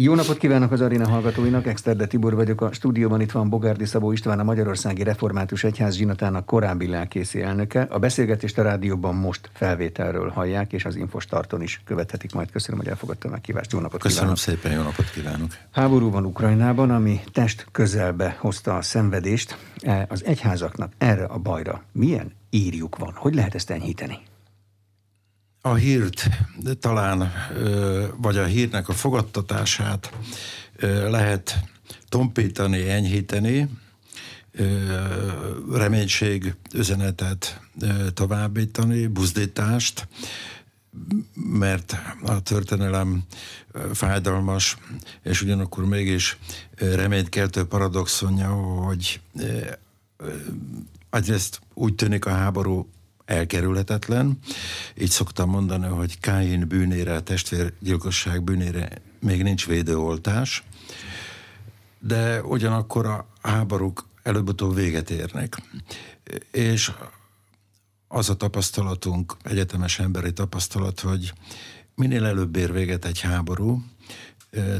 Jó napot kívánok az aréna hallgatóinak, Exterde Tibor vagyok a stúdióban, itt van Bogárdi Szabó István, a Magyarországi Református Egyház zsinatának korábbi lelkészi elnöke. A beszélgetést a rádióban most felvételről hallják, és az Infostarton is követhetik majd. Köszönöm, hogy elfogadta a meghívást. Jó napot Köszönöm kívánok. szépen, jó napot kívánok. Háború van Ukrajnában, ami test közelbe hozta a szenvedést. E, az egyházaknak erre a bajra milyen írjuk van? Hogy lehet ezt enyhíteni? A hírt talán, vagy a hírnek a fogadtatását lehet tompítani, enyhíteni, reménység üzenetet továbbítani, buzdítást, mert a történelem fájdalmas, és ugyanakkor mégis reménykeltő paradoxonja, hogy egyrészt úgy tűnik a háború elkerülhetetlen. Így szoktam mondani, hogy Káin bűnére, a testvérgyilkosság bűnére még nincs védőoltás, de ugyanakkor a háborúk előbb-utóbb véget érnek. És az a tapasztalatunk, egyetemes emberi tapasztalat, hogy minél előbb ér véget egy háború,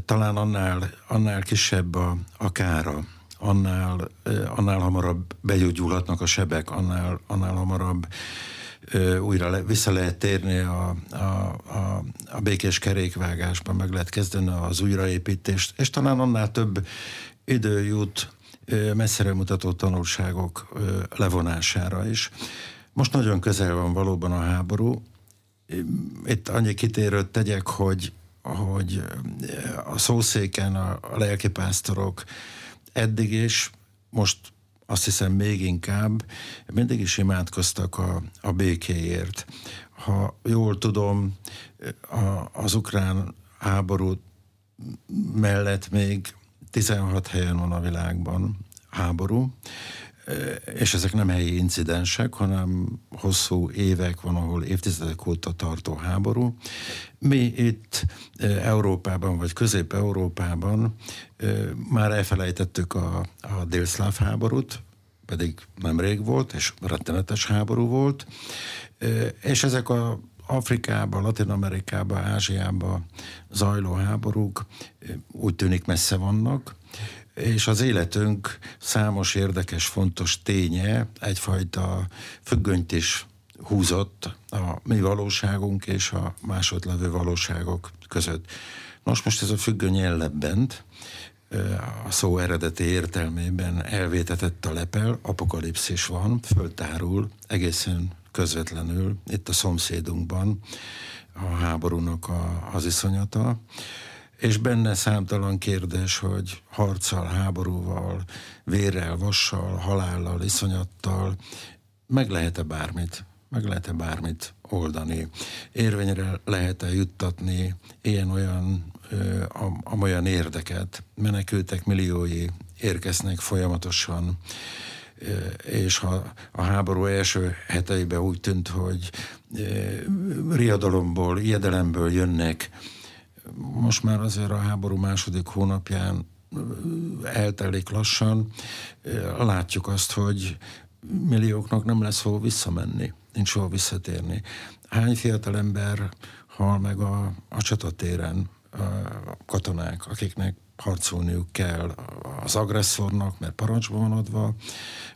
talán annál, annál kisebb a, a kára, annál, annál hamarabb begyógyulhatnak a sebek, annál, annál hamarabb újra le, vissza lehet térni a, a, a, a békés kerékvágásban, meg lehet kezdeni az újraépítést, és talán annál több idő jut messzere mutató tanulságok levonására is. Most nagyon közel van valóban a háború. Itt annyi kitérőt tegyek, hogy, hogy a szószéken a, a lelkipásztorok eddig is, most azt hiszem még inkább, mindig is imádkoztak a, a békéért. Ha jól tudom, a, az ukrán háború mellett még 16 helyen van a világban háború, és ezek nem helyi incidensek, hanem hosszú évek van, ahol évtizedek óta tartó háború. Mi itt Európában, vagy Közép-Európában már elfelejtettük a, a délszláv háborút, pedig nemrég volt, és rettenetes háború volt, és ezek a Afrikában, Latin Amerikában, Ázsiában zajló háborúk úgy tűnik messze vannak, és az életünk számos érdekes, fontos ténye egyfajta függönyt is húzott a mi valóságunk és a másodlevő valóságok között. Nos, most ez a függöny ellebbent, a szó eredeti értelmében elvétetett a lepel, apokalipszis van, föltárul egészen közvetlenül itt a szomszédunkban a háborúnak a, az iszonyata, és benne számtalan kérdés, hogy harccal, háborúval, vérrel, vassal, halállal, iszonyattal meg lehet-e bármit, meg lehet-e bármit oldani, érvényre lehet-e juttatni ilyen-olyan amolyan érdeket, menekültek milliói érkeznek folyamatosan, és ha a háború első heteiben úgy tűnt, hogy riadalomból, ijedelemből jönnek most már azért a háború második hónapján eltelik lassan, látjuk azt, hogy millióknak nem lesz hol visszamenni, nincs hol visszatérni. Hány fiatal ember hal meg a, a csatatéren, a katonák, akiknek harcolniuk kell az agresszornak, mert parancsba van adva,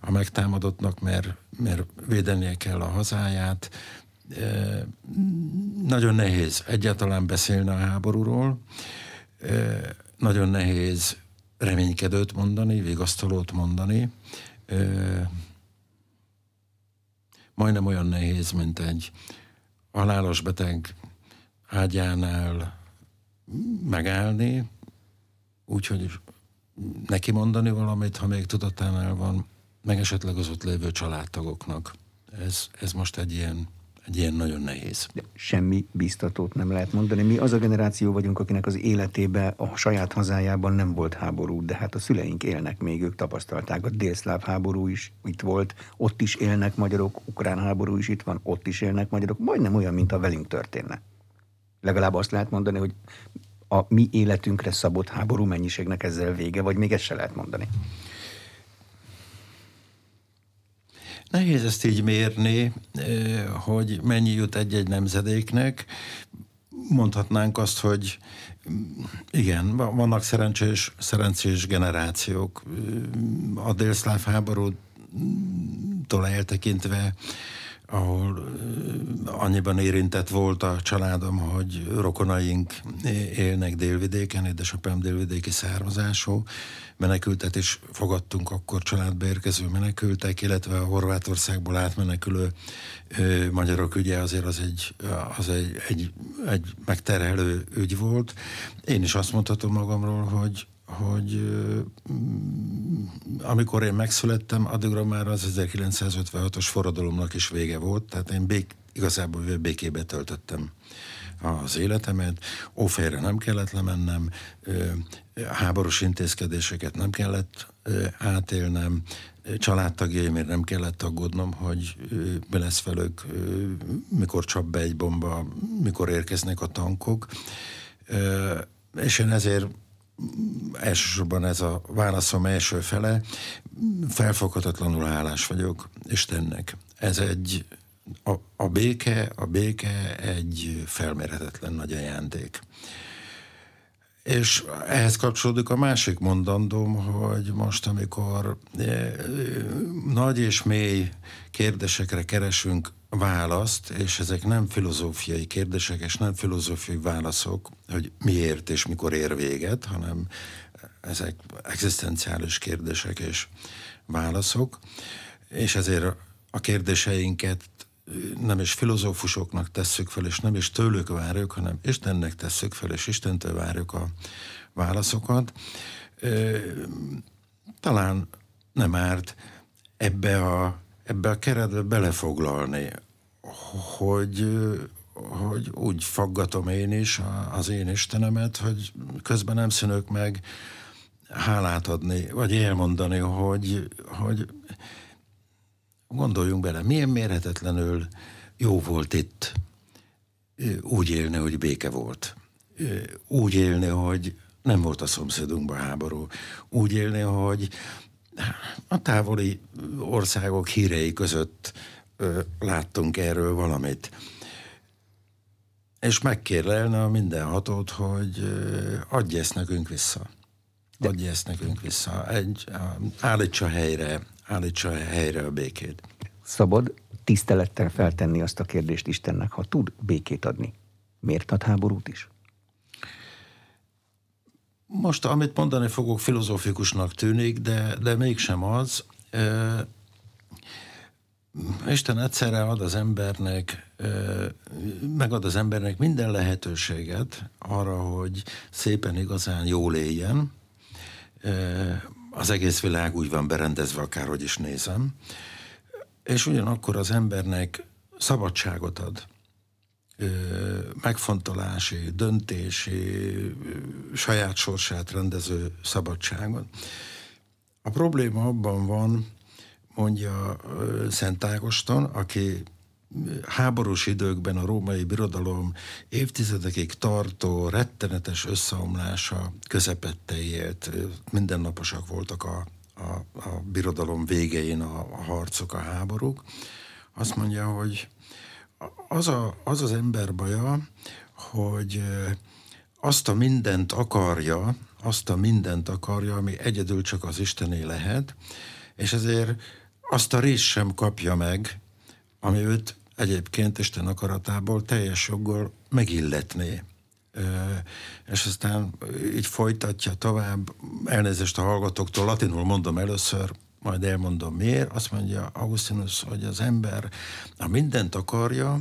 a megtámadottnak, mert, mert védenie kell a hazáját, nagyon nehéz egyáltalán beszélni a háborúról, nagyon nehéz reménykedőt mondani, vigasztalót mondani. Majdnem olyan nehéz, mint egy halálos beteg ágyánál megállni, úgyhogy neki mondani valamit, ha még tudatánál van, meg esetleg az ott lévő családtagoknak. Ez, ez most egy ilyen egy ilyen nagyon nehéz. De semmi biztatót nem lehet mondani. Mi az a generáció vagyunk, akinek az életébe a saját hazájában nem volt háború, de hát a szüleink élnek még, ők tapasztalták. A délszláv háború is itt volt, ott is élnek magyarok, ukrán háború is itt van, ott is élnek magyarok, majdnem olyan, mint a velünk történne. Legalább azt lehet mondani, hogy a mi életünkre szabott háború mennyiségnek ezzel vége, vagy még ezt se lehet mondani. Nehéz ezt így mérni, hogy mennyi jut egy-egy nemzedéknek. Mondhatnánk azt, hogy Igen, vannak szerencsés, szerencsés generációk. A délszláv háborútól eltekintve ahol annyiban érintett volt a családom, hogy rokonaink élnek délvidéken, édesapám délvidéki származású, menekültet is fogadtunk akkor családba érkező menekültek, illetve a Horvátországból átmenekülő ö, magyarok ügye azért az egy, az egy, egy, egy megterhelő ügy volt. Én is azt mondhatom magamról, hogy hogy amikor én megszülettem, addigra már az 1956-os forradalomnak is vége volt, tehát én bék, igazából békébe töltöttem az életemet, ófejre nem kellett lemennem, háborús intézkedéseket nem kellett átélnem, családtagjaimért nem kellett aggódnom, hogy mi lesz velük, mikor csap be egy bomba, mikor érkeznek a tankok. És én ezért elsősorban ez a válaszom első fele, felfoghatatlanul hálás vagyok Istennek. Ez egy, a, a béke, a béke egy felmérhetetlen nagy ajándék. És ehhez kapcsolódik a másik mondandóm, hogy most, amikor eh, nagy és mély kérdésekre keresünk választ, és ezek nem filozófiai kérdések, és nem filozófiai válaszok, hogy miért és mikor ér véget, hanem ezek egzisztenciális kérdések és válaszok, és ezért a kérdéseinket nem is filozófusoknak tesszük fel, és nem is tőlük várjuk, hanem Istennek tesszük fel, és Istentől várjuk a válaszokat. Talán nem árt ebbe a, ebbe a keretbe belefoglalni, hogy, hogy úgy faggatom én is az én Istenemet, hogy közben nem szűnök meg hálát adni, vagy elmondani, hogy, hogy Gondoljunk bele, milyen mérhetetlenül jó volt itt úgy élni, hogy béke volt. Úgy élni, hogy nem volt a szomszédunkban háború. Úgy élni, hogy a távoli országok hírei között láttunk erről valamit. És megkérlelne a mindenhatót, hogy adj ezt nekünk vissza. Adj ezt nekünk vissza. Egy, állítsa helyre állítsa helyre a békét. Szabad tisztelettel feltenni azt a kérdést Istennek, ha tud békét adni. Miért ad háborút is? Most, amit mondani fogok, filozófikusnak tűnik, de, de mégsem az. E, Isten egyszerre ad az embernek, e, megad az embernek minden lehetőséget arra, hogy szépen igazán jól éljen, e, az egész világ úgy van berendezve, akárhogy is nézem, és ugyanakkor az embernek szabadságot ad, megfontolási, döntési, saját sorsát rendező szabadságot. A probléma abban van, mondja Szent Ágoston, aki háborús időkben a római birodalom évtizedekig tartó rettenetes összeomlása közepette élt. Mindennaposak voltak a, a, a birodalom végein a, a harcok, a háborúk. Azt mondja, hogy az, a, az az ember baja, hogy azt a mindent akarja, azt a mindent akarja, ami egyedül csak az Istené lehet, és ezért azt a részt sem kapja meg, ami őt egyébként Isten akaratából teljes joggal megilletné. És aztán így folytatja tovább, elnézést a hallgatóktól, latinul mondom először, majd elmondom miért, azt mondja Augustinus, hogy az ember a mindent akarja,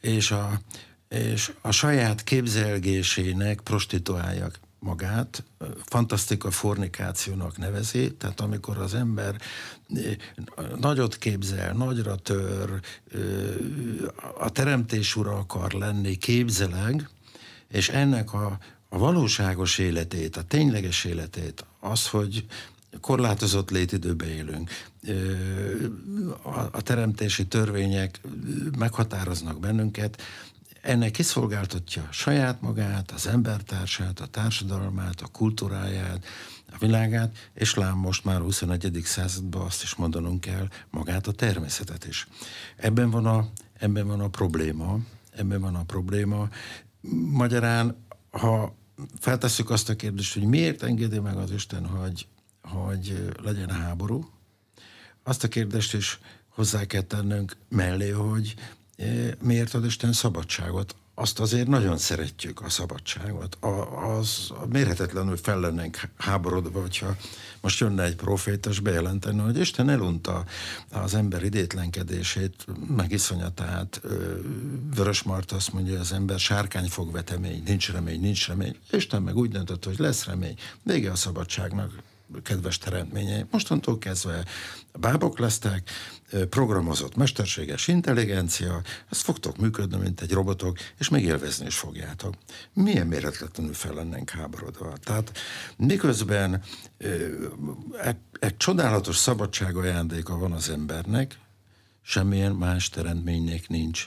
és a, és a saját képzelgésének prostituálja magát, fantasztika fornikációnak nevezi, tehát amikor az ember nagyot képzel, nagyra tör, a teremtés ura akar lenni, képzeleg, és ennek a, a valóságos életét, a tényleges életét, az, hogy korlátozott létidőbe élünk, a teremtési törvények meghatároznak bennünket, ennek kiszolgáltatja saját magát, az embertársát, a társadalmát, a kultúráját, a világát, és lám most már a 21. században azt is mondanunk kell, magát a természetet is. Ebben van a, ebben van a probléma, ebben van a probléma. Magyarán, ha feltesszük azt a kérdést, hogy miért engedi meg az Isten, hogy, hogy legyen háború, azt a kérdést is hozzá kell tennünk mellé, hogy miért ad Isten szabadságot azt azért nagyon szeretjük, a szabadságot. A, az a mérhetetlenül fel lennénk háborodva, hogyha most jönne egy profétas bejelenteni, hogy Isten elunta az ember idétlenkedését, meg iszonyatát. Vörös Marta azt mondja, hogy az ember sárkány fog vetemény, nincs remény, nincs remény. Isten meg úgy döntött, hogy lesz remény. Vége a szabadságnak, kedves teremtményei. Mostantól kezdve bábok lesztek, programozott mesterséges intelligencia, ezt fogtok működni, mint egy robotok, és még élvezni is fogjátok. Milyen méretletlenül fel lennénk háborodva. Tehát miközben egy, egy csodálatos szabadság ajándéka van az embernek, semmilyen más teremtménynek nincs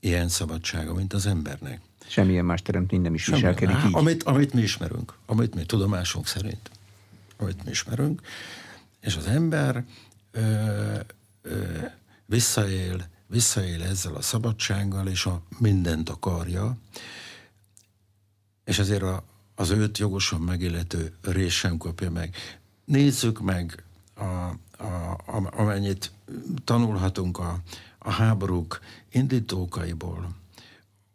ilyen szabadsága, mint az embernek. Semmilyen más teremtmény nem is viselkedik így. Amit, amit mi ismerünk, amit mi tudomásunk szerint, amit mi ismerünk, és az ember ö, visszaél, visszaél ezzel a szabadsággal, és a mindent akarja, és ezért a, az őt jogosan megillető rész sem kapja meg. Nézzük meg, a, a, a, amennyit tanulhatunk a, a háborúk indítókaiból,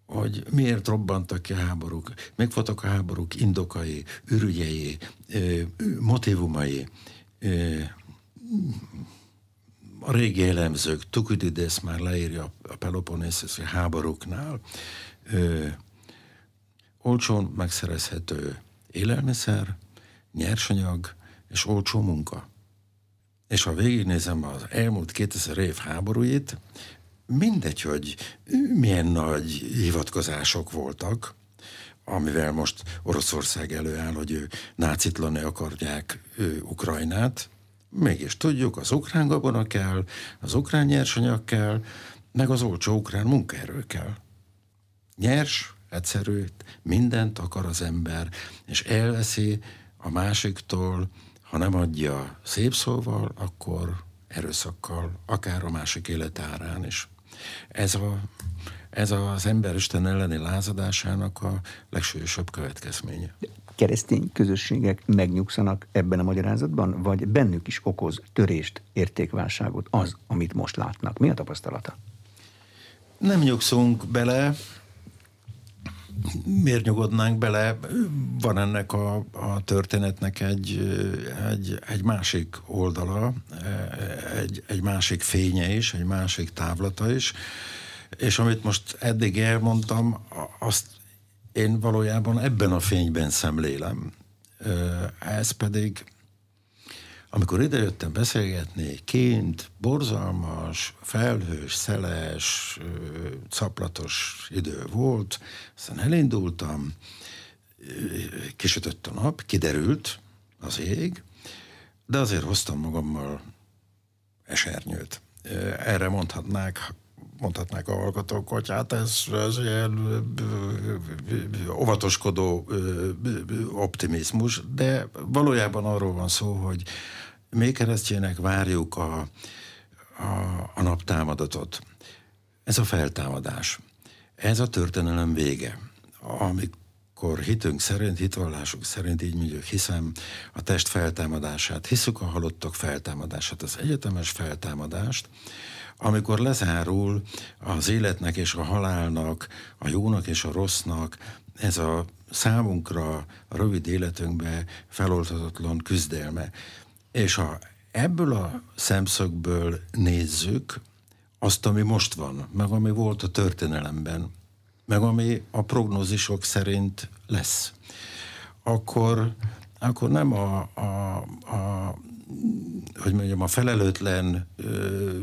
hogy miért robbantak ki a háborúk, mik voltak a háborúk indokai, ürügyei, motivumai, a régi elemzők, Tukidides már leírja a Peloponnesoszi háborúknál, olcsón megszerezhető élelmiszer, nyersanyag és olcsó munka. És ha végignézem az elmúlt 2000 év háborúit, mindegy, hogy milyen nagy hivatkozások voltak, amivel most Oroszország előáll, hogy ő nácitlani akarják ő, Ukrajnát, Mégis tudjuk, az ukrán gabona kell, az ukrán nyersanyag kell, meg az olcsó ukrán munkaerő kell. Nyers, egyszerű, mindent akar az ember, és elveszi a másiktól, ha nem adja szép szóval, akkor erőszakkal, akár a másik életárán is. Ez, a, ez az ember Isten elleni lázadásának a legsúlyosabb következménye keresztény közösségek megnyugszanak ebben a magyarázatban, vagy bennük is okoz törést, értékválságot az, amit most látnak? Mi a tapasztalata? Nem nyugszunk bele, miért nyugodnánk bele? Van ennek a, a történetnek egy, egy, egy másik oldala, egy, egy másik fénye is, egy másik távlata is, és amit most eddig elmondtam, azt én valójában ebben a fényben szemlélem. Ez pedig, amikor idejöttem beszélgetni, kint borzalmas, felhős, szeles, caplatos idő volt, aztán elindultam, kisütött a nap, kiderült az ég, de azért hoztam magammal esernyőt. Erre mondhatnák, mondhatnák a hallgatók, hogy hát ez, ez ilyen óvatoskodó optimizmus, de valójában arról van szó, hogy még keresztjének várjuk a, a, a naptámadatot. Ez a feltámadás. Ez a történelem vége. Amikor hitünk szerint, hitvallásunk szerint, így mondjuk hiszem a test feltámadását, hiszük a halottak feltámadását, az egyetemes feltámadást, amikor lezárul az életnek és a halálnak, a jónak és a rossznak, ez a számunkra a rövid életünkbe feloldhatatlan küzdelme. És ha ebből a szemszögből nézzük azt, ami most van, meg ami volt a történelemben, meg ami a prognózisok szerint lesz, akkor, akkor nem a, a, a hogy mondjam, a felelőtlen ö,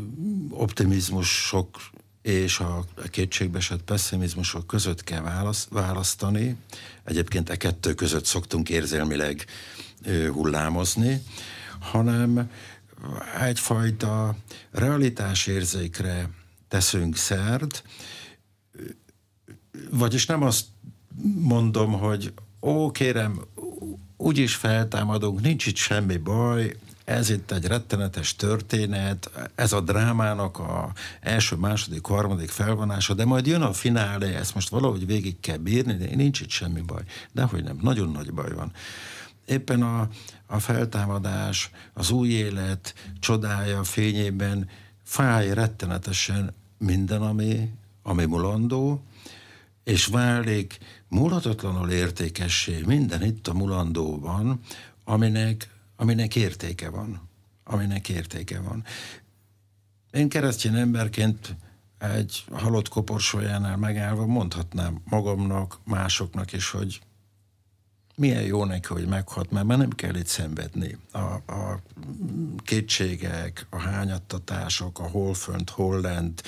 optimizmusok és a kétségbeesett pessimizmusok között kell választ, választani. Egyébként e kettő között szoktunk érzelmileg ö, hullámozni, hanem egyfajta realitásérzékre teszünk szert, vagyis nem azt mondom, hogy ó, kérem, úgyis feltámadunk, nincs itt semmi baj, ez itt egy rettenetes történet, ez a drámának a első, második, harmadik felvonása, de majd jön a finálé, ezt most valahogy végig kell bírni, de nincs itt semmi baj. Dehogy nem, nagyon nagy baj van. Éppen a, a feltámadás, az új élet csodája fényében fáj rettenetesen minden, ami, ami mulandó, és válik múlhatatlanul értékessé minden itt a mulandóban, aminek, aminek értéke van. Aminek értéke van. Én keresztény emberként egy halott koporsójánál megállva mondhatnám magamnak, másoknak is, hogy milyen jó neki, hogy meghat, mert már nem kell itt szenvedni. A, a kétségek, a hányattatások, a hol fönt, hol lent,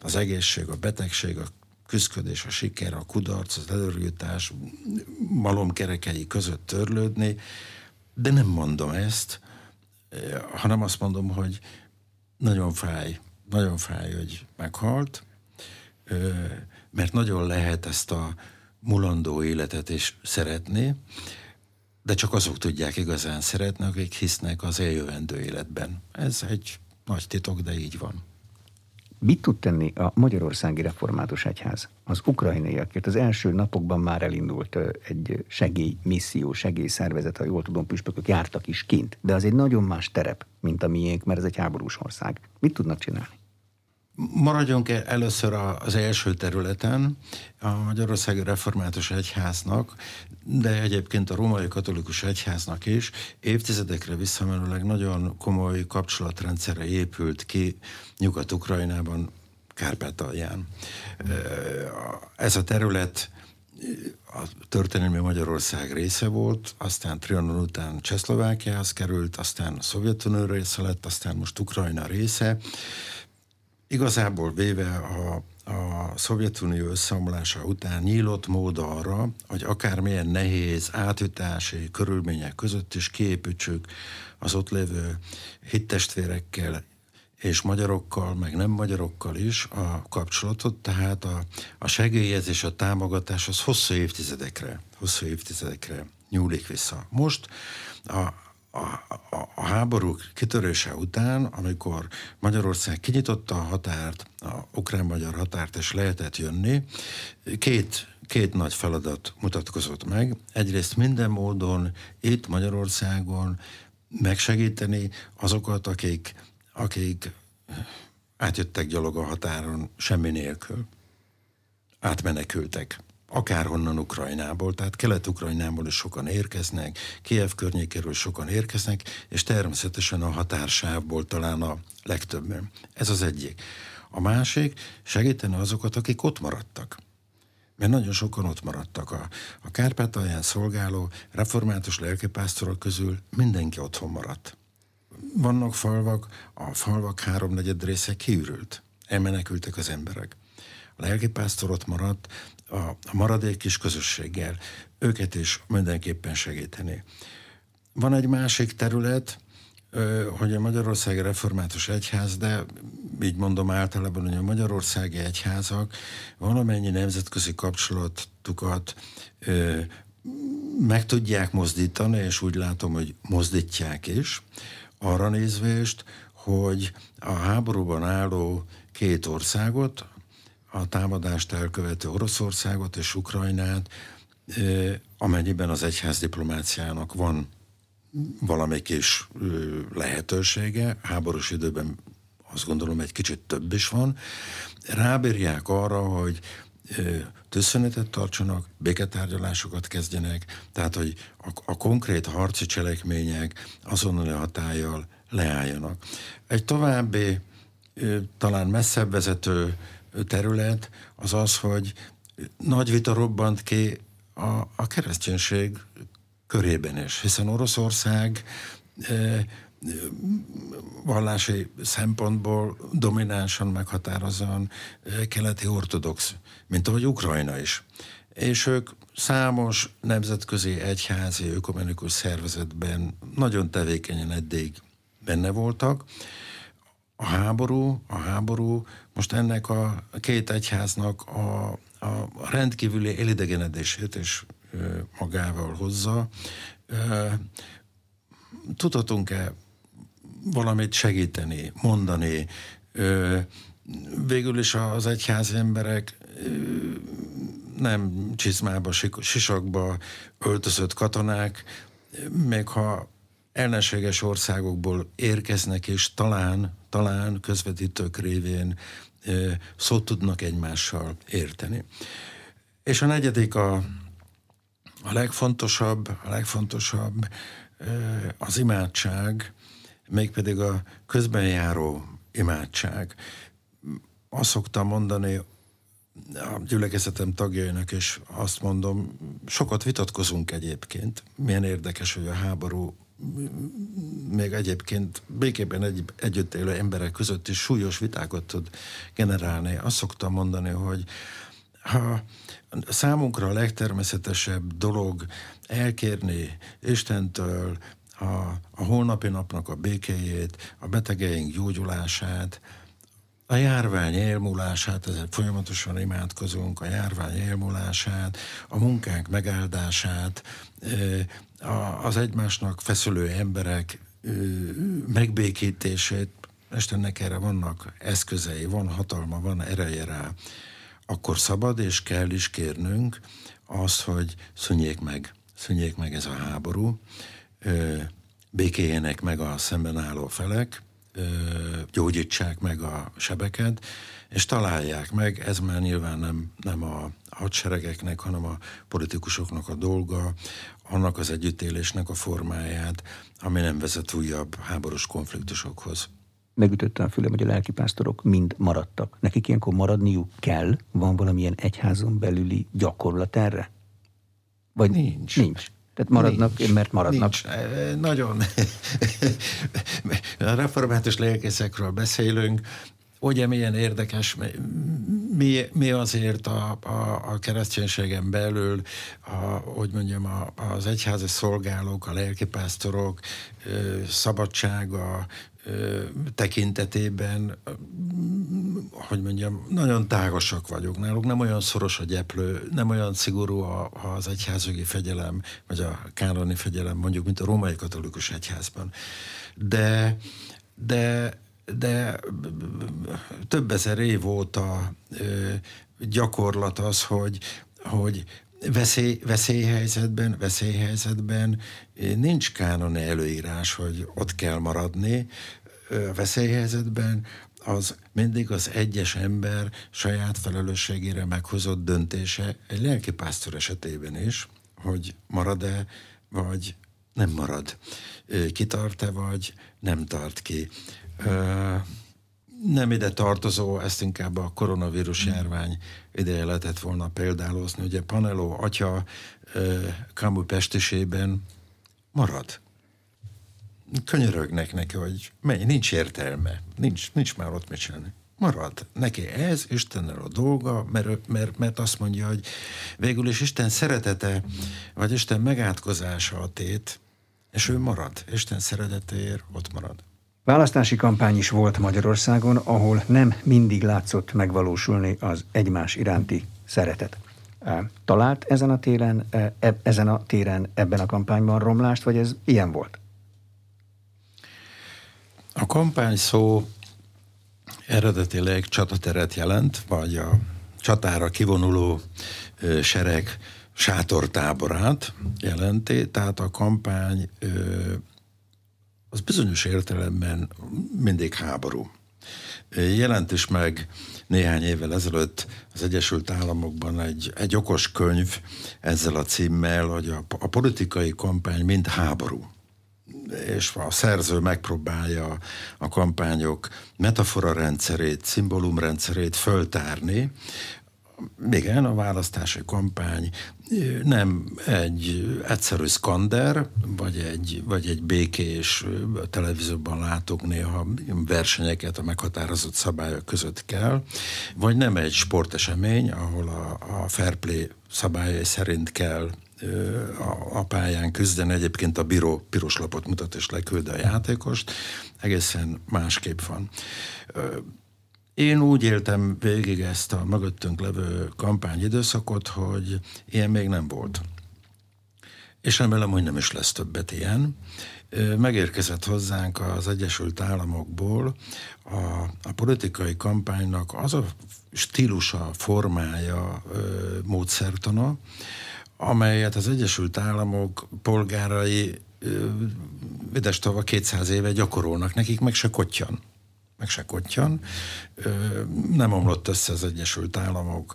az egészség, a betegség, a küzdködés, a siker, a kudarc, az előrjutás malomkerekei között törlődni, de nem mondom ezt, hanem azt mondom, hogy nagyon fáj, nagyon fáj, hogy meghalt, mert nagyon lehet ezt a mulandó életet is szeretni, de csak azok tudják igazán szeretni, akik hisznek az eljövendő életben. Ez egy nagy titok, de így van. Mit tud tenni a Magyarországi Református Egyház? Az ukrajnaiakért az első napokban már elindult egy segélymisszió, segélyszervezet, ha jól tudom, püspökök jártak is kint, de az egy nagyon más terep, mint a miénk, mert ez egy háborús ország. Mit tudnak csinálni? Maradjunk először az első területen, a Magyarországi Református Egyháznak, de egyébként a Római Katolikus Egyháznak is évtizedekre visszamenőleg nagyon komoly kapcsolatrendszerre épült ki Nyugat-Ukrajnában, Kárpátalján. Ez a terület a történelmi Magyarország része volt, aztán Trianon után Csehszlovákiához került, aztán a Szovjetunió része lett, aztán most Ukrajna része, Igazából véve a, a Szovjetunió összeomlása után nyílott mód arra, hogy akármilyen nehéz átütási körülmények között is kiépítsük az ott lévő hittestvérekkel és magyarokkal, meg nem magyarokkal is a kapcsolatot, tehát a, a segélyezés, a támogatás az hosszú évtizedekre, hosszú évtizedekre nyúlik vissza. Most a, a, a, a háború kitörése után, amikor Magyarország kinyitotta a határt, a ukrán-magyar határt, és lehetett jönni, két, két nagy feladat mutatkozott meg. Egyrészt minden módon itt Magyarországon megsegíteni azokat, akik, akik átjöttek gyalog a határon semmi nélkül. Átmenekültek akárhonnan Ukrajnából, tehát Kelet-Ukrajnából is sokan érkeznek, Kiev környékéről sokan érkeznek, és természetesen a határsávból talán a legtöbben. Ez az egyik. A másik, segíteni azokat, akik ott maradtak. Mert nagyon sokan ott maradtak. A, a Kárpátalján szolgáló református lelkipásztorok közül mindenki otthon maradt. Vannak falvak, a falvak háromnegyed része kiürült. Elmenekültek az emberek. A lelkipásztor ott maradt, a, maradék kis közösséggel. Őket is mindenképpen segíteni. Van egy másik terület, hogy a Magyarországi Református Egyház, de így mondom általában, hogy a Magyarországi Egyházak valamennyi nemzetközi kapcsolatukat meg tudják mozdítani, és úgy látom, hogy mozdítják is, arra nézvést, hogy a háborúban álló két országot, a támadást elkövető Oroszországot és Ukrajnát, amennyiben az egyház diplomáciának van valami kis lehetősége, háborús időben azt gondolom egy kicsit több is van, rábírják arra, hogy tűzszünetet tartsanak, béketárgyalásokat kezdjenek, tehát hogy a, a konkrét harci cselekmények azonnali hatállyal leálljanak. Egy további, talán messzebb vezető terület az az, hogy nagy vita robbant ki a, a kereszténység körében is, hiszen Oroszország e, vallási szempontból dominánsan meghatározóan e, keleti ortodox, mint ahogy Ukrajna is. És ők számos nemzetközi egyházi ökumenikus szervezetben nagyon tevékenyen eddig benne voltak, a háború, a háború most ennek a két egyháznak a, a rendkívüli elidegenedését is magával hozza. Tudhatunk-e valamit segíteni, mondani. Végül is az egyházi emberek nem csizmába, sisakba öltözött katonák, még ha ellenséges országokból érkeznek, és talán, talán közvetítők révén szót tudnak egymással érteni. És a negyedik a, a legfontosabb, a legfontosabb az imádság, mégpedig a közbenjáró imádság. Azt szoktam mondani a gyülekezetem tagjainak, és azt mondom, sokat vitatkozunk egyébként. Milyen érdekes, hogy a háború még egyébként békében egy, együtt élő emberek között is súlyos vitákat tud generálni. Azt szoktam mondani, hogy ha számunkra a legtermészetesebb dolog elkérni Istentől a, a holnapi napnak a békéjét, a betegeink gyógyulását, a járvány elmúlását, ezért folyamatosan imádkozunk, a járvány elmúlását, a munkánk megáldását, az egymásnak feszülő emberek megbékítését, Istennek erre vannak eszközei, van hatalma, van ereje rá, akkor szabad és kell is kérnünk azt, hogy szűnjék meg, szűnjék meg ez a háború, békéjének meg a szemben álló felek, gyógyítsák meg a sebeket, és találják meg, ez már nyilván nem, nem a hadseregeknek, hanem a politikusoknak a dolga, annak az együttélésnek a formáját, ami nem vezet újabb háborús konfliktusokhoz. Megütötte a fülem, hogy a lelkipásztorok mind maradtak. Nekik ilyenkor maradniuk kell? Van valamilyen egyházon belüli gyakorlat erre? Vagy nincs. Nincs. Tehát maradnak, nincs, mert maradnak. Nincs. Nagyon. a református lelkészekről beszélünk, ugye milyen érdekes, mi, mi azért a, a, a kereszténységen belül, a, hogy mondjam, a, az egyházi szolgálók, a lelkipásztorok szabadsága, tekintetében, hogy mondjam, nagyon tágasak vagyunk náluk, nem olyan szoros a gyeplő, nem olyan szigorú a, az egyházögi fegyelem, vagy a kánoni fegyelem, mondjuk, mint a római katolikus egyházban. De, de, de több ezer év óta gyakorlat az, hogy, hogy veszély, veszélyhelyzetben, veszélyhelyzetben nincs kánoni előírás, hogy ott kell maradni, veszélyhelyzetben az mindig az egyes ember saját felelősségére meghozott döntése, egy lelkipásztor esetében is, hogy marad-e, vagy nem marad. Kitart-e, vagy nem tart ki. Nem ide tartozó, ezt inkább a koronavírus járvány ideje lehetett volna példálozni. Ugye Paneló atya Kamu pestisében marad könyörögnek neki, hogy menj, nincs értelme, nincs, nincs már ott mit csinálni. Marad. Neki ez Istennel a dolga, mert, mert, mert azt mondja, hogy végül is Isten szeretete, vagy Isten megátkozása a tét, és ő marad. Isten szeretetéért ott marad. Választási kampány is volt Magyarországon, ahol nem mindig látszott megvalósulni az egymás iránti szeretet. Talált ezen a téren, e, ezen a téren ebben a kampányban romlást, vagy ez ilyen volt? A kampány szó eredetileg csatateret jelent, vagy a csatára kivonuló sereg sátortáborát jelenti, tehát a kampány az bizonyos értelemben mindig háború. Jelent is meg néhány évvel ezelőtt az Egyesült Államokban egy, egy okos könyv ezzel a címmel, hogy a, a politikai kampány mind háború és a szerző megpróbálja a kampányok metafora rendszerét, szimbólumrendszerét föltárni, igen, a választási kampány nem egy egyszerű szkander, vagy egy, vagy egy békés, a televízióban látok néha versenyeket a meghatározott szabályok között kell, vagy nem egy sportesemény, ahol a, a fair play szabályai szerint kell a, pályán küzdeni. Egyébként a bíró piros lapot mutat és leküld a játékost. Egészen másképp van. Én úgy éltem végig ezt a mögöttünk levő kampányidőszakot, hogy ilyen még nem volt. és remélem, hogy nem is lesz többet ilyen. Megérkezett hozzánk az Egyesült Államokból a, a politikai kampánynak az a stílusa, formája, módszertana, amelyet az Egyesült Államok polgárai tova 200 éve gyakorolnak, nekik meg se kottyan meg se kottyan. Nem omlott össze az Egyesült Államok,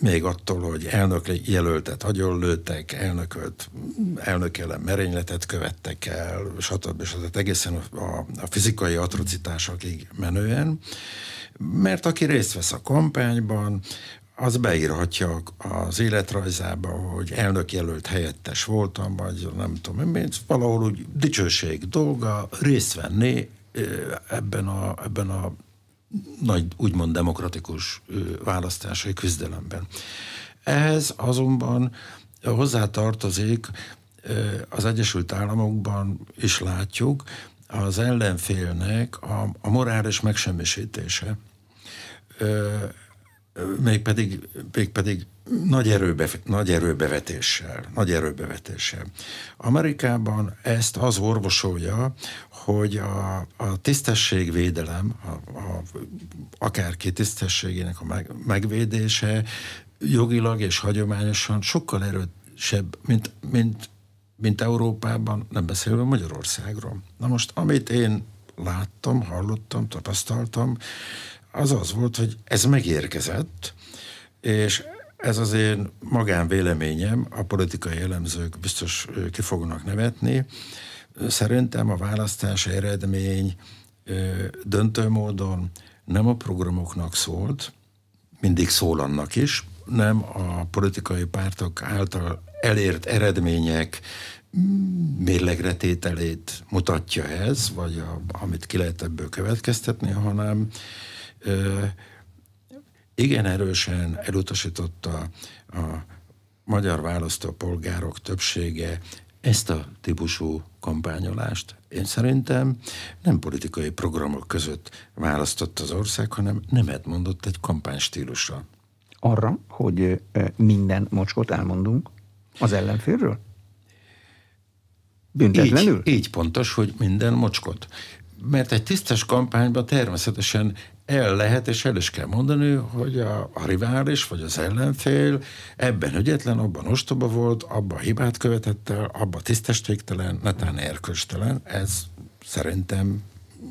még attól, hogy elnök jelöltet agyonlőttek, elnököt, elnök ellen merényletet követtek el, stb. stb. egészen a, a, fizikai atrocitásokig menően, mert aki részt vesz a kampányban, az beírhatja az életrajzába, hogy elnökjelölt helyettes voltam, vagy nem tudom, valahol úgy dicsőség dolga részt venni ebben a, ebben a nagy, úgymond demokratikus választási küzdelemben. Ehhez azonban hozzátartozik az Egyesült Államokban is látjuk az ellenfélnek a, a morális megsemmisítése mégpedig, mégpedig nagy, erőbe, nagy erőbevetéssel, nagy erőbevetéssel. Amerikában ezt az orvosolja, hogy a, a tisztességvédelem, a, a, akárki tisztességének a meg, megvédése jogilag és hagyományosan sokkal erősebb, mint, mint, mint Európában, nem beszélve Magyarországról. Na most, amit én láttam, hallottam, tapasztaltam, az az volt, hogy ez megérkezett, és ez az én magánvéleményem, a politikai elemzők biztos ki fognak nevetni. Szerintem a választási eredmény döntő módon nem a programoknak szólt, mindig szól annak is, nem a politikai pártok által elért eredmények mérlegretételét mutatja ez, vagy a, amit ki lehet ebből következtetni, hanem igen erősen elutasította a magyar választópolgárok többsége ezt a típusú kampányolást. Én szerintem nem politikai programok között választott az ország, hanem nemet mondott egy kampánystílusra. Arra, hogy minden mocskot elmondunk az ellenfélről? Büntetlenül? Így, így pontos, hogy minden mocskot. Mert egy tisztes kampányban természetesen el lehet, és el is kell mondani, hogy a, a rivális vagy az ellenfél ebben ügyetlen, abban ostoba volt, abban hibát követett el, abban tisztességtelen, netán erköstelen. Ez szerintem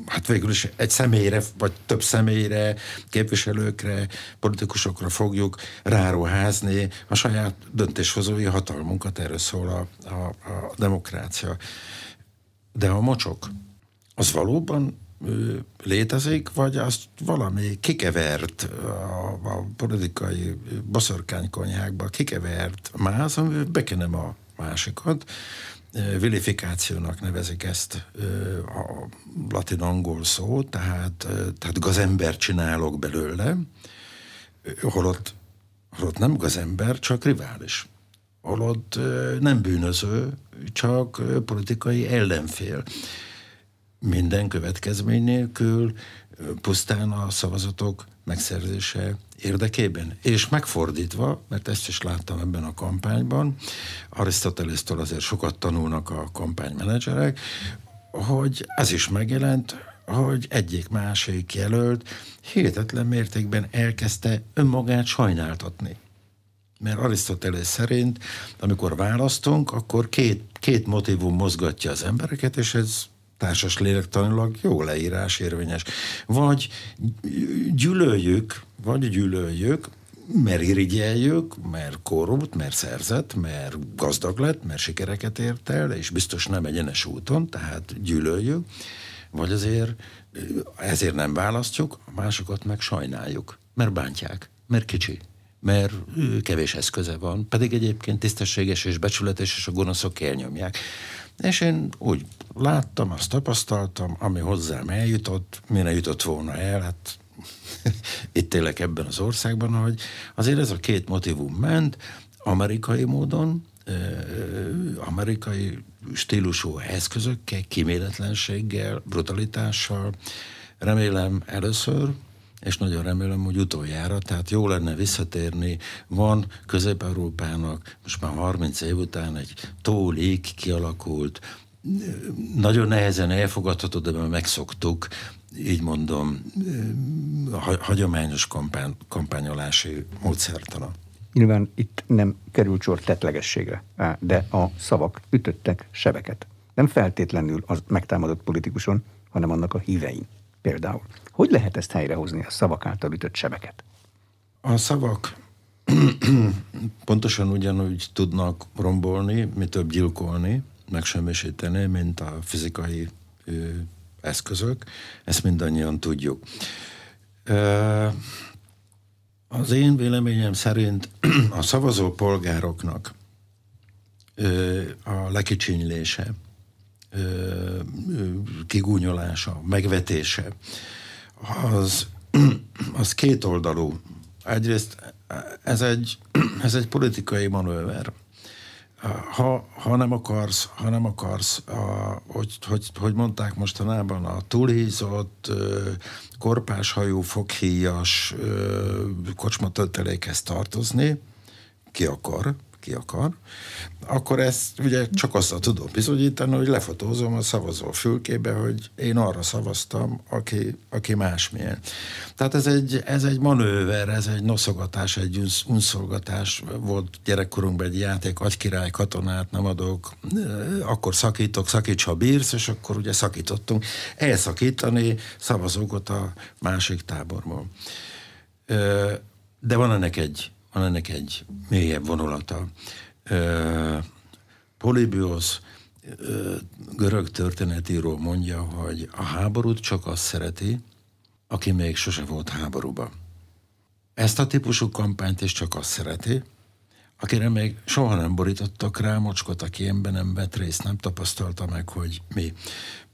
hát végül is egy személyre, vagy több személyre, képviselőkre, politikusokra fogjuk ráruházni a saját döntéshozói hatalmunkat, erről szól a, a, a demokrácia. De a mocsok, az valóban létezik, vagy azt valami kikevert a, a politikai boszorkánykonyhákba, kikevert máz, ami bekenem a másikat. Vilifikációnak nevezik ezt a latin-angol szó, tehát, tehát gazember csinálok belőle, holott, holott nem gazember, csak rivális. Holott nem bűnöző, csak politikai ellenfél minden következmény nélkül, pusztán a szavazatok megszerzése érdekében. És megfordítva, mert ezt is láttam ebben a kampányban, Arisztotelésztől azért sokat tanulnak a kampánymenedzserek, hogy ez is megjelent, hogy egyik másik jelölt hihetetlen mértékben elkezdte önmagát sajnáltatni. Mert Arisztotelész szerint, amikor választunk, akkor két, két motivum mozgatja az embereket, és ez társas lélektanilag jó leírás érvényes. Vagy gyűlöljük, vagy gyűlöljük, mert irigyeljük, mert korrupt, mert szerzett, mert gazdag lett, mert sikereket ért el, és biztos nem egyenes úton, tehát gyűlöljük, vagy azért ezért nem választjuk, a másokat meg sajnáljuk, mert bántják, mert kicsi, mert kevés eszköze van, pedig egyébként tisztességes és becsületes, és a gonoszok elnyomják. És én úgy láttam, azt tapasztaltam, ami hozzám eljutott, mire jutott volna el, hát itt élek ebben az országban, hogy azért ez a két motivum ment, amerikai módon, amerikai stílusú eszközökkel, kiméletlenséggel, brutalitással. Remélem először és nagyon remélem, hogy utoljára, tehát jó lenne visszatérni, van Közép-Európának most már 30 év után egy tó lég kialakult, nagyon nehezen elfogadható, de megszoktuk, így mondom, hagyományos kampány, kampányolási módszertana. Nyilván itt nem került sor tetlegességre, de a szavak ütöttek sebeket. Nem feltétlenül az megtámadott politikuson, hanem annak a hívein például. Hogy lehet ezt helyrehozni, a szavak által ütött sebeket? A szavak pontosan ugyanúgy tudnak rombolni, mi több gyilkolni, megsemmisíteni, mint a fizikai ö, eszközök. Ezt mindannyian tudjuk. Ö, az én véleményem szerint a szavazó polgároknak ö, a lekicsinylése, kigúnyolása, megvetése, az, az kétoldalú. Egyrészt ez egy, ez egy politikai manőver. Ha, ha nem akarsz, ha nem akarsz, a, hogy, hogy, hogy mondták mostanában, a túlhízott, korpáshajú, foghíjas kocsmatöltelékhez tartozni, ki akar, ki akar, akkor ezt ugye csak azzal tudom bizonyítani, hogy lefotózom a szavazó fülkébe, hogy én arra szavaztam, aki, aki másmilyen. Tehát ez egy, ez egy manőver, ez egy noszogatás, egy unszolgatás volt gyerekkorunkban egy játék, agykirály katonát nem adok, akkor szakítok, szakíts, ha bírsz, és akkor ugye szakítottunk. Elszakítani szavazókat a másik táborból. De van ennek egy van ennek egy mélyebb vonulata. Polybiosz görög történetíró mondja, hogy a háborút csak azt szereti, aki még sose volt háborúba. Ezt a típusú kampányt is csak azt szereti, akire még soha nem borítottak rá mocskot, aki ebben nem vett részt, nem tapasztalta meg, hogy mi.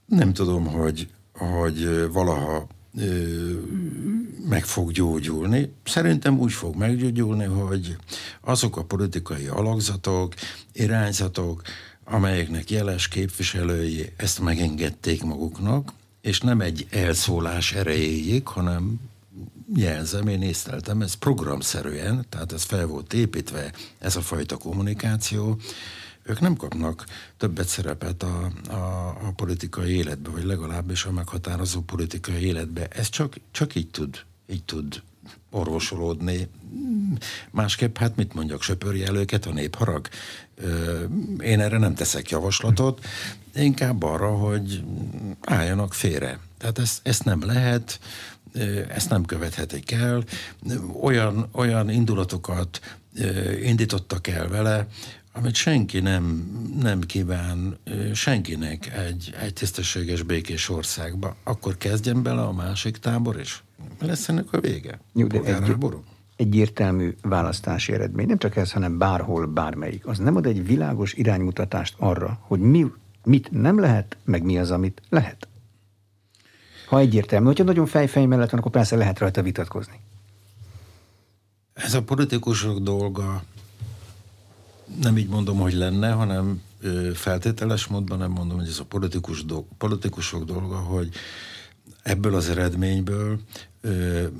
Nem tudom, hogy, hogy valaha meg fog gyógyulni. Szerintem úgy fog meggyógyulni, hogy azok a politikai alakzatok, irányzatok, amelyeknek jeles képviselői ezt megengedték maguknak, és nem egy elszólás erejéig, hanem jelzem, én észleltem, ez programszerűen, tehát ez fel volt építve, ez a fajta kommunikáció, ők nem kapnak többet szerepet a, a, a politikai életbe, vagy legalábbis a meghatározó politikai életbe. Ez csak, csak így tud, így tud orvosolódni. Másképp, hát mit mondjak, söpörje el őket a népharag? Én erre nem teszek javaslatot, inkább arra, hogy álljanak félre. Tehát ezt, ezt nem lehet, ezt nem követhetik el. Olyan, olyan indulatokat indítottak el vele, amit senki nem, nem kíván senkinek egy, egy tisztességes, békés országba, akkor kezdjen bele a másik tábor is. Lesz ennek a vége. Jó, de egy, egyértelmű választási eredmény, nem csak ez, hanem bárhol, bármelyik. Az nem ad egy világos iránymutatást arra, hogy mi, mit nem lehet, meg mi az, amit lehet. Ha egyértelmű, hogyha nagyon fejfej mellett van, akkor persze lehet rajta vitatkozni. Ez a politikusok dolga, nem így mondom, hogy lenne, hanem feltételes módban nem mondom, hogy ez a politikus dolg, politikusok dolga, hogy ebből az eredményből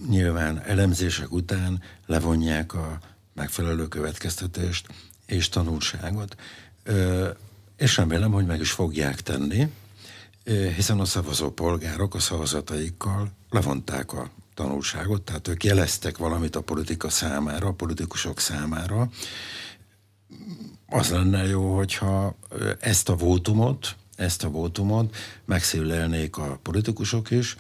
nyilván elemzések után levonják a megfelelő következtetést és tanulságot. És remélem, hogy meg is fogják tenni, hiszen a szavazó polgárok a szavazataikkal levonták a tanulságot, tehát ők jeleztek valamit a politika számára, a politikusok számára, az lenne jó, hogyha ezt a vótumot, ezt a vótumot megszívlelnék a politikusok is,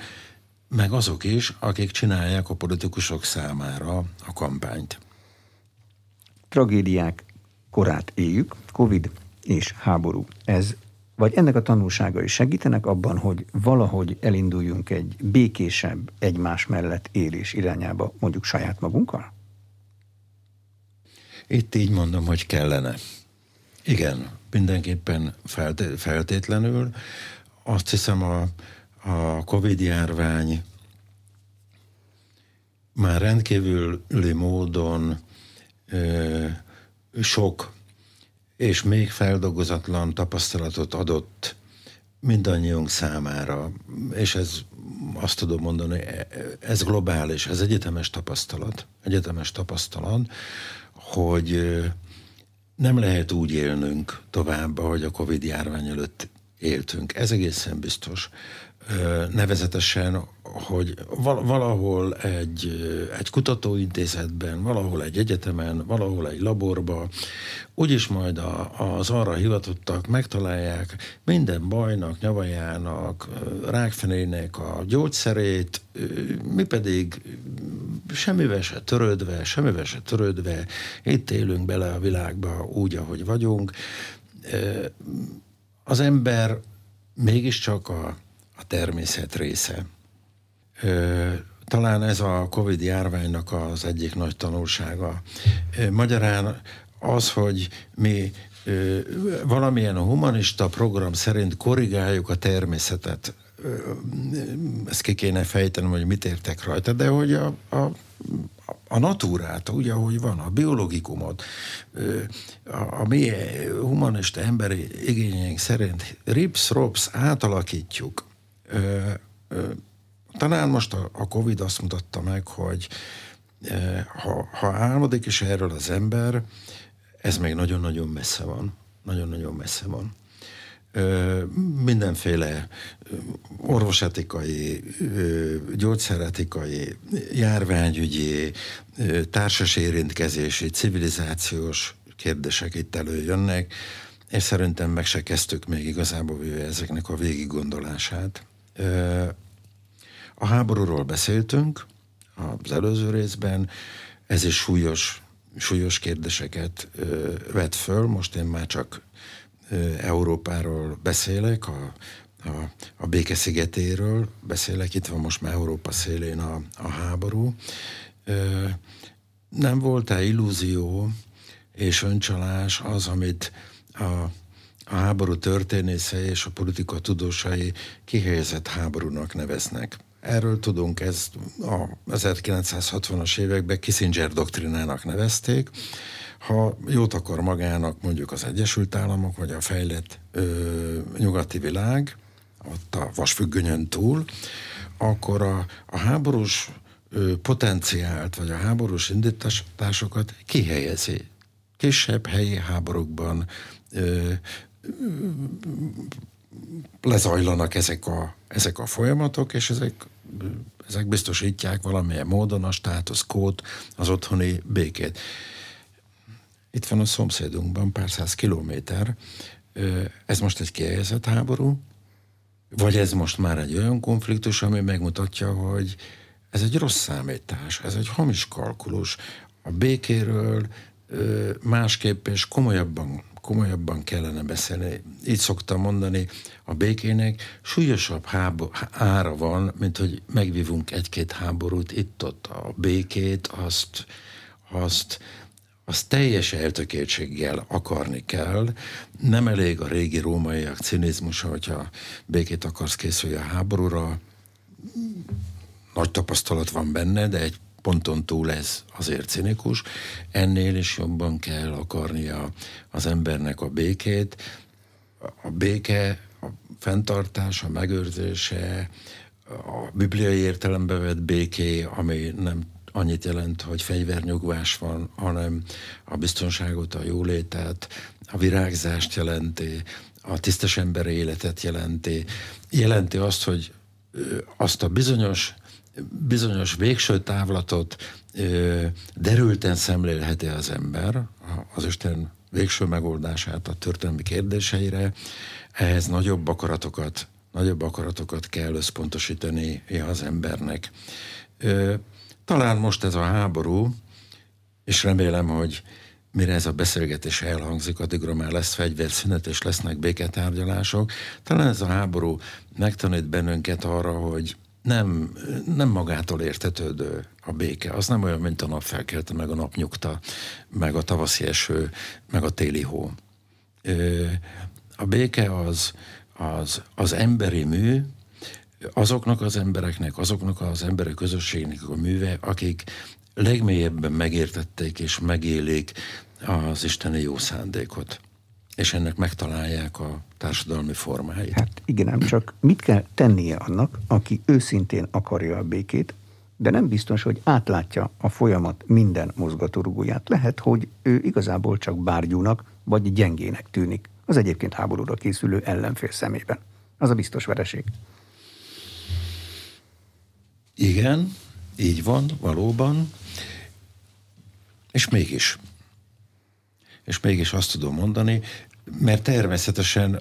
meg azok is, akik csinálják a politikusok számára a kampányt. Tragédiák korát éljük, Covid és háború. Ez vagy ennek a tanulságai segítenek abban, hogy valahogy elinduljunk egy békésebb egymás mellett élés irányába, mondjuk saját magunkkal? Itt így mondom, hogy kellene. Igen, mindenképpen felté- feltétlenül. Azt hiszem a, a Covid járvány már rendkívüli módon ö, sok és még feldolgozatlan tapasztalatot adott mindannyiunk számára, és ez azt tudom mondani, ez globális, ez egyetemes tapasztalat, egyetemes tapasztalat, hogy nem lehet úgy élnünk tovább, ahogy a Covid járvány előtt éltünk. Ez egészen biztos. Nevezetesen, hogy valahol egy, egy kutatóintézetben, valahol egy egyetemen, valahol egy laborba, úgyis majd a, az arra hivatottak megtalálják minden bajnak, nyavajának, rákfenének a gyógyszerét, mi pedig semmivel se törődve, semmivel se törődve, itt élünk bele a világba úgy, ahogy vagyunk. Az ember mégiscsak a, a természet része. Talán ez a Covid járványnak az egyik nagy tanulsága. Magyarán az, hogy mi valamilyen humanista program szerint korrigáljuk a természetet, ezt ki kéne fejtenem, hogy mit értek rajta, de hogy a, a, a natúrát, úgy, ahogy van, a biologikumot, a, a mi humanista emberi igényeink szerint rips-rops átalakítjuk. Talán most a, a Covid azt mutatta meg, hogy ha, ha álmodik is erről az ember, ez még nagyon-nagyon messze van. Nagyon-nagyon messze van mindenféle orvosetikai, gyógyszeretikai, járványügyi, társas érintkezési, civilizációs kérdések itt előjönnek, és szerintem meg se kezdtük még igazából ezeknek a végig gondolását. A háborúról beszéltünk az előző részben, ez is súlyos, súlyos kérdéseket vet föl, most én már csak Európáról beszélek, a, a, a békeszigetéről beszélek, itt van most már Európa szélén a, a háború. Nem volt-e illúzió és öncsalás az, amit a, a háború történésze és a politika tudósai kihelyezett háborúnak neveznek. Erről tudunk, ez a 1960-as években Kissinger doktrinának nevezték, ha jót akar magának mondjuk az Egyesült Államok, vagy a fejlett ö, nyugati világ, ott a vasfüggönyön túl, akkor a, a háborús ö, potenciált, vagy a háborús indításokat kihelyezi. Kisebb helyi háborúkban ö, lezajlanak ezek a, ezek a folyamatok, és ezek, ezek biztosítják valamilyen módon a státuszkót, az otthoni békét. Itt van a szomszédunkban, pár száz kilométer. Ez most egy kihelyezett háború, vagy ez most már egy olyan konfliktus, ami megmutatja, hogy ez egy rossz számítás, ez egy hamis kalkulus. A békéről másképp és komolyabban, komolyabban kellene beszélni. Így szoktam mondani, a békének súlyosabb hábo- ára van, mint hogy megvívunk egy-két háborút itt-ott. A békét azt, azt az teljes eltökéltséggel akarni kell. Nem elég a régi rómaiak cinizmusa, hogyha békét akarsz készülni a háborúra. Nagy tapasztalat van benne, de egy ponton túl ez azért cinikus. Ennél is jobban kell akarnia az embernek a békét. A béke, a fenntartás, a megőrzése, a bibliai értelembe vett béké, ami nem annyit jelent, hogy fegyvernyugvás van, hanem a biztonságot, a jólétet, a virágzást jelenti, a tisztes emberi életet jelenti. Jelenti azt, hogy azt a bizonyos, bizonyos végső távlatot derülten szemlélheti az ember, az Isten végső megoldását a történelmi kérdéseire, ehhez nagyobb akaratokat, nagyobb akaratokat kell összpontosítani az embernek. Talán most ez a háború, és remélem, hogy mire ez a beszélgetés elhangzik, addigra már lesz fegyverszünet, és lesznek béketárgyalások. Talán ez a háború megtanít bennünket arra, hogy nem, nem magától értetődő a béke. Az nem olyan, mint a nap felkelte, meg a nap nyugta, meg a tavaszi eső, meg a téli hó. A béke az, az, az emberi mű, azoknak az embereknek, azoknak az emberek közösségnek a műve, akik legmélyebben megértették és megélik az isteni jó szándékot. és ennek megtalálják a társadalmi formáit. Hát igen, ám csak mit kell tennie annak, aki őszintén akarja a békét, de nem biztos, hogy átlátja a folyamat minden mozgatórugóját. Lehet, hogy ő igazából csak bárgyúnak vagy gyengének tűnik az egyébként háborúra készülő ellenfél szemében. Az a biztos vereség. Igen, így van, valóban. És mégis. És mégis azt tudom mondani, mert természetesen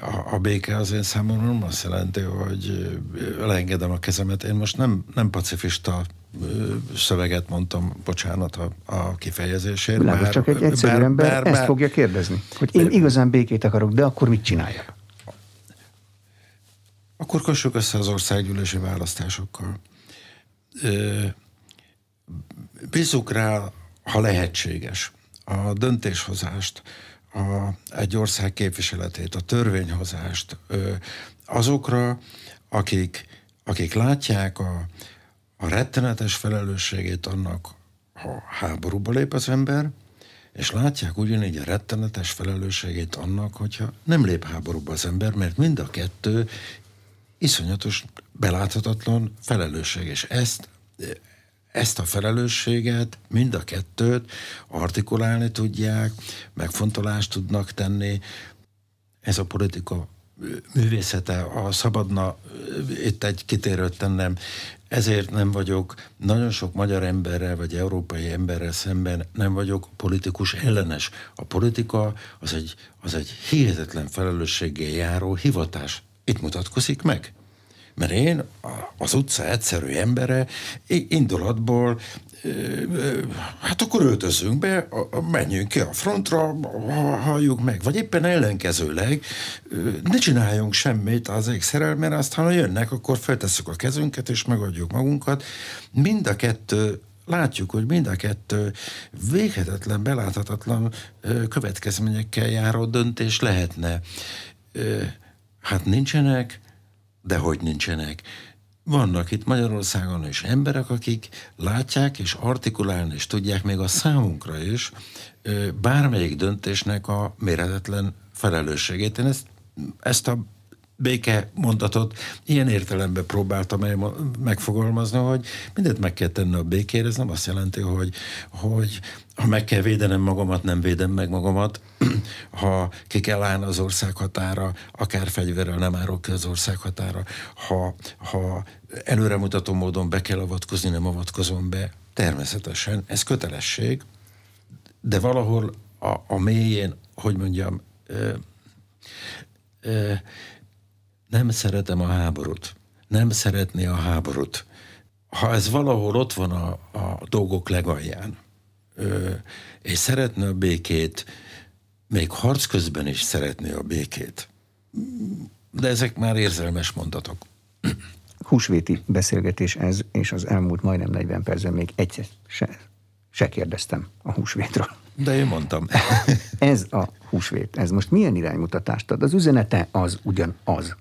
a, a béke az én számomra nem azt jelenti, hogy leengedem a kezemet. Én most nem, nem pacifista szöveget mondtam, bocsánat a, a kifejezésért. Világos, bár, csak egy egyszerű bár, ember bár, ezt bár, fogja kérdezni, hogy én igazán békét akarok, de akkor mit csináljak? Akkor kössük össze az országgyűlési választásokkal. Bízzuk rá, ha lehetséges, a döntéshozást, a, egy ország képviseletét, a törvényhozást azokra, akik, akik látják a, a rettenetes felelősségét annak, ha háborúba lép az ember, és látják ugyanígy a rettenetes felelősségét annak, hogyha nem lép háborúba az ember, mert mind a kettő iszonyatos, beláthatatlan felelősség, és ezt ezt a felelősséget, mind a kettőt artikulálni tudják, megfontolást tudnak tenni. Ez a politika művészete, a szabadna itt egy kitérőt tennem, ezért nem vagyok nagyon sok magyar emberrel, vagy európai emberrel szemben nem vagyok politikus ellenes. A politika az egy, az egy hihetetlen felelősséggel járó hivatás. Itt mutatkozik meg. Mert én az utca egyszerű embere indulatból hát akkor öltözünk be, menjünk ki a frontra, halljuk meg. Vagy éppen ellenkezőleg ne csináljunk semmit az ég szerelmére, aztán ha jönnek, akkor feltesszük a kezünket és megadjuk magunkat. Mind a kettő látjuk, hogy mind a kettő véghetetlen, beláthatatlan következményekkel járó döntés lehetne. Hát nincsenek, de hogy nincsenek. Vannak itt Magyarországon is emberek, akik látják és artikulálni és tudják még a számunkra is bármelyik döntésnek a méretetlen felelősségét. Én ezt, ezt a béke mondatot ilyen értelemben próbáltam megfogalmazni, hogy mindent meg kell tenni a békére, ez nem azt jelenti, hogy, hogy ha meg kell védenem magamat, nem védem meg magamat, ha ki kell állni az ország határa, akár fegyverrel nem árok ki az ország határa, ha, ha előremutató módon be kell avatkozni, nem avatkozom be, természetesen, ez kötelesség, de valahol a, a mélyén, hogy mondjam, ö, ö, nem szeretem a háborút. Nem szeretné a háborút. Ha ez valahol ott van a, a dolgok legalján, és szeretne a békét, még harc közben is szeretné a békét. De ezek már érzelmes mondatok. Húsvéti beszélgetés ez, és az elmúlt majdnem 40 percben még egyszer se, se kérdeztem a húsvétről. De én mondtam. ez a húsvét, ez most milyen iránymutatást ad? Az üzenete az ugyanaz.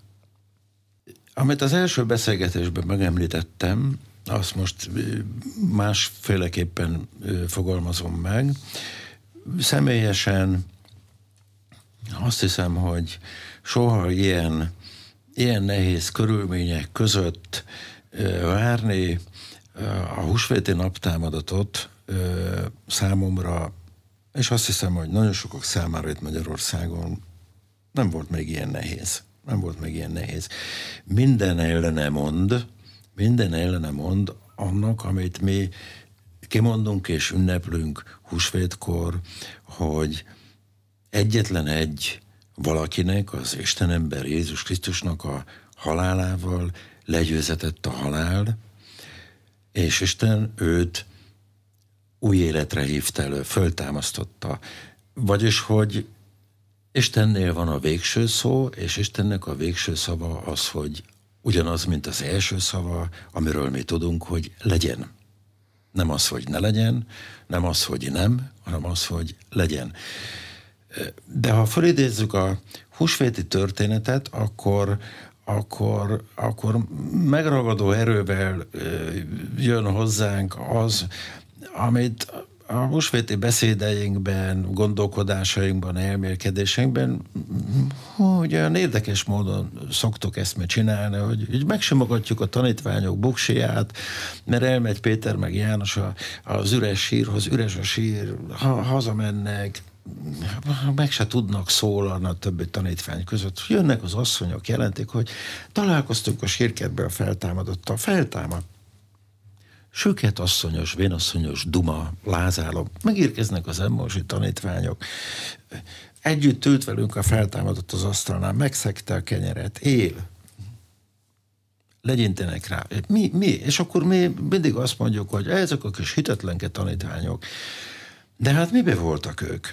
Amit az első beszélgetésben megemlítettem, azt most másféleképpen fogalmazom meg. Személyesen azt hiszem, hogy soha ilyen, ilyen nehéz körülmények között várni a húsvéti naptámadatot számomra, és azt hiszem, hogy nagyon sokak számára itt Magyarországon nem volt még ilyen nehéz. Nem volt még ilyen nehéz. Minden ellene mond, minden ellene mond annak, amit mi kimondunk és ünneplünk húsvétkor, hogy egyetlen egy valakinek, az Isten ember Jézus Krisztusnak a halálával legyőzetett a halál, és Isten őt új életre hívta elő, föltámasztotta. Vagyis, hogy Istennél van a végső szó, és Istennek a végső szava az, hogy ugyanaz, mint az első szava, amiről mi tudunk, hogy legyen. Nem az, hogy ne legyen, nem az, hogy nem, hanem az, hogy legyen. De ha felidézzük a húsvéti történetet, akkor, akkor, akkor megragadó erővel jön hozzánk az, amit a húsvéti beszédeinkben, gondolkodásainkban, elmélkedéseinkben, hogy olyan érdekes módon szoktuk ezt mi csinálni, hogy, hogy megsimogatjuk a tanítványok buksiját, mert elmegy Péter meg János a, az üres sírhoz, üres a sír, ha, hazamennek, meg se tudnak szólalni a többi tanítvány között. Jönnek az asszonyok, jelentik, hogy találkoztunk a sírkertben feltámadottal, feltámad Süket asszonyos, vénasszonyos duma, lázálom, megérkeznek az emmorsi tanítványok, együtt ült velünk a feltámadott az asztalnál, megszegte a kenyeret, él, legyintenek rá. Mi, mi? És akkor mi mindig azt mondjuk, hogy ezek a kis hitetlenke tanítványok. De hát mibe voltak ők?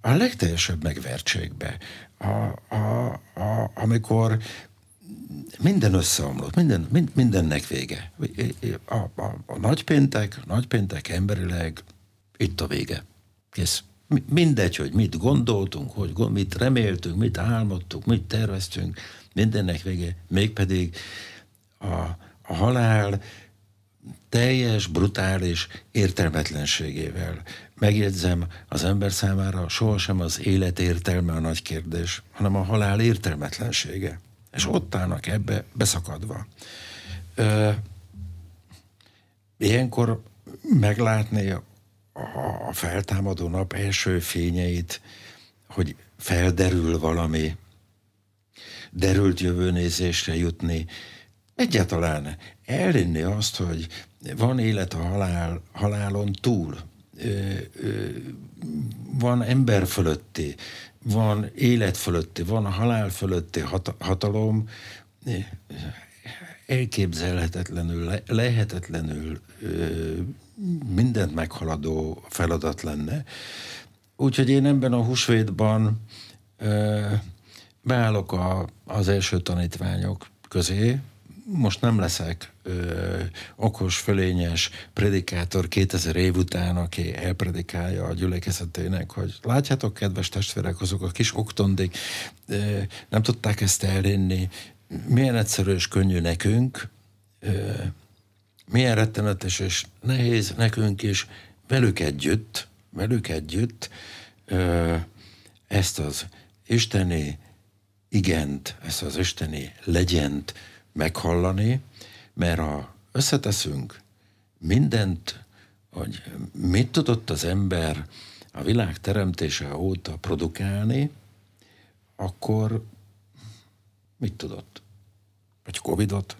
A legteljesebb megvertségbe. A, a, a, amikor minden összeomlott, minden, mind, mindennek vége. A, a, a nagypéntek, nagypéntek emberileg itt a vége. Kész. Mindegy, hogy mit gondoltunk, hogy mit reméltünk, mit álmodtunk, mit terveztünk, mindennek vége. Mégpedig a, a halál teljes, brutális értelmetlenségével. Megjegyzem, az ember számára sohasem az élet értelme a nagy kérdés, hanem a halál értelmetlensége és ott állnak ebbe beszakadva. Ö, ilyenkor meglátni a, a feltámadó nap első fényeit, hogy felderül valami, derült jövőnézésre jutni, egyáltalán elinni azt, hogy van élet a halál, halálon túl, van ember fölötti, van élet fölötti, van a halál fölötti hat- hatalom, elképzelhetetlenül, le- lehetetlenül ö, mindent meghaladó feladat lenne. Úgyhogy én ebben a húsvétban beállok a, az első tanítványok közé, most nem leszek ö, okos, fölényes predikátor 2000 év után, aki elpredikálja a gyülekezetének, hogy látjátok, kedves testvérek, azok a kis oktondik ö, nem tudták ezt elérni, milyen egyszerű és könnyű nekünk, ö, milyen rettenetes és nehéz nekünk is velük együtt, velük együtt ö, ezt az isteni igent, ezt az isteni legyent, meghallani, mert ha összeteszünk mindent, hogy mit tudott az ember a világ teremtése óta produkálni, akkor mit tudott? Vagy Covidot?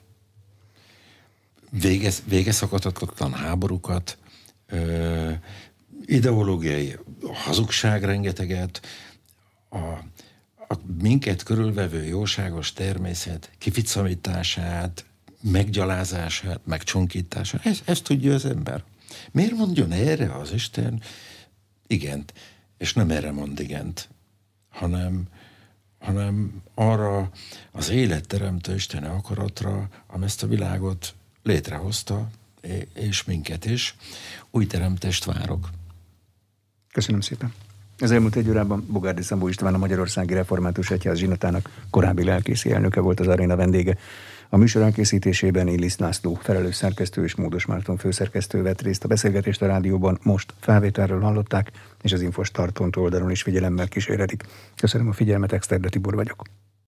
Vége, végeszakadhatatlan háborúkat, ö, ideológiai hazugság rengeteget, a a minket körülvevő jóságos természet kificamítását, meggyalázását, megcsonkítását, ezt, ezt tudja az ember. Miért mondjon erre az Isten igent, és nem erre mond igent, hanem, hanem arra az életteremtő Isten akaratra, ami ezt a világot létrehozta, és minket is. Új teremtést várok. Köszönöm szépen. Az elmúlt egy órában Bogárdi Szambó István a Magyarországi Református Egyház zsinatának korábbi lelkészi elnöke volt az aréna vendége. A műsor elkészítésében Illis László, felelős szerkesztő és Módos Márton főszerkesztő vett részt a beszélgetést a rádióban, most felvételről hallották, és az Infostart oldalon is figyelemmel kísérhetik. Köszönöm a figyelmet, Exterde Tibor vagyok.